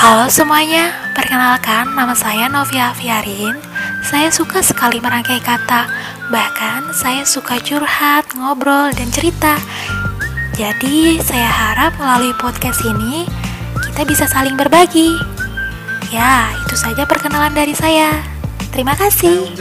Halo semuanya, perkenalkan nama saya Novia Afiarin. Saya suka sekali merangkai kata, bahkan saya suka curhat, ngobrol, dan cerita. Jadi, saya harap melalui podcast ini kita bisa saling berbagi. Ya, itu saja perkenalan dari saya. Terima kasih.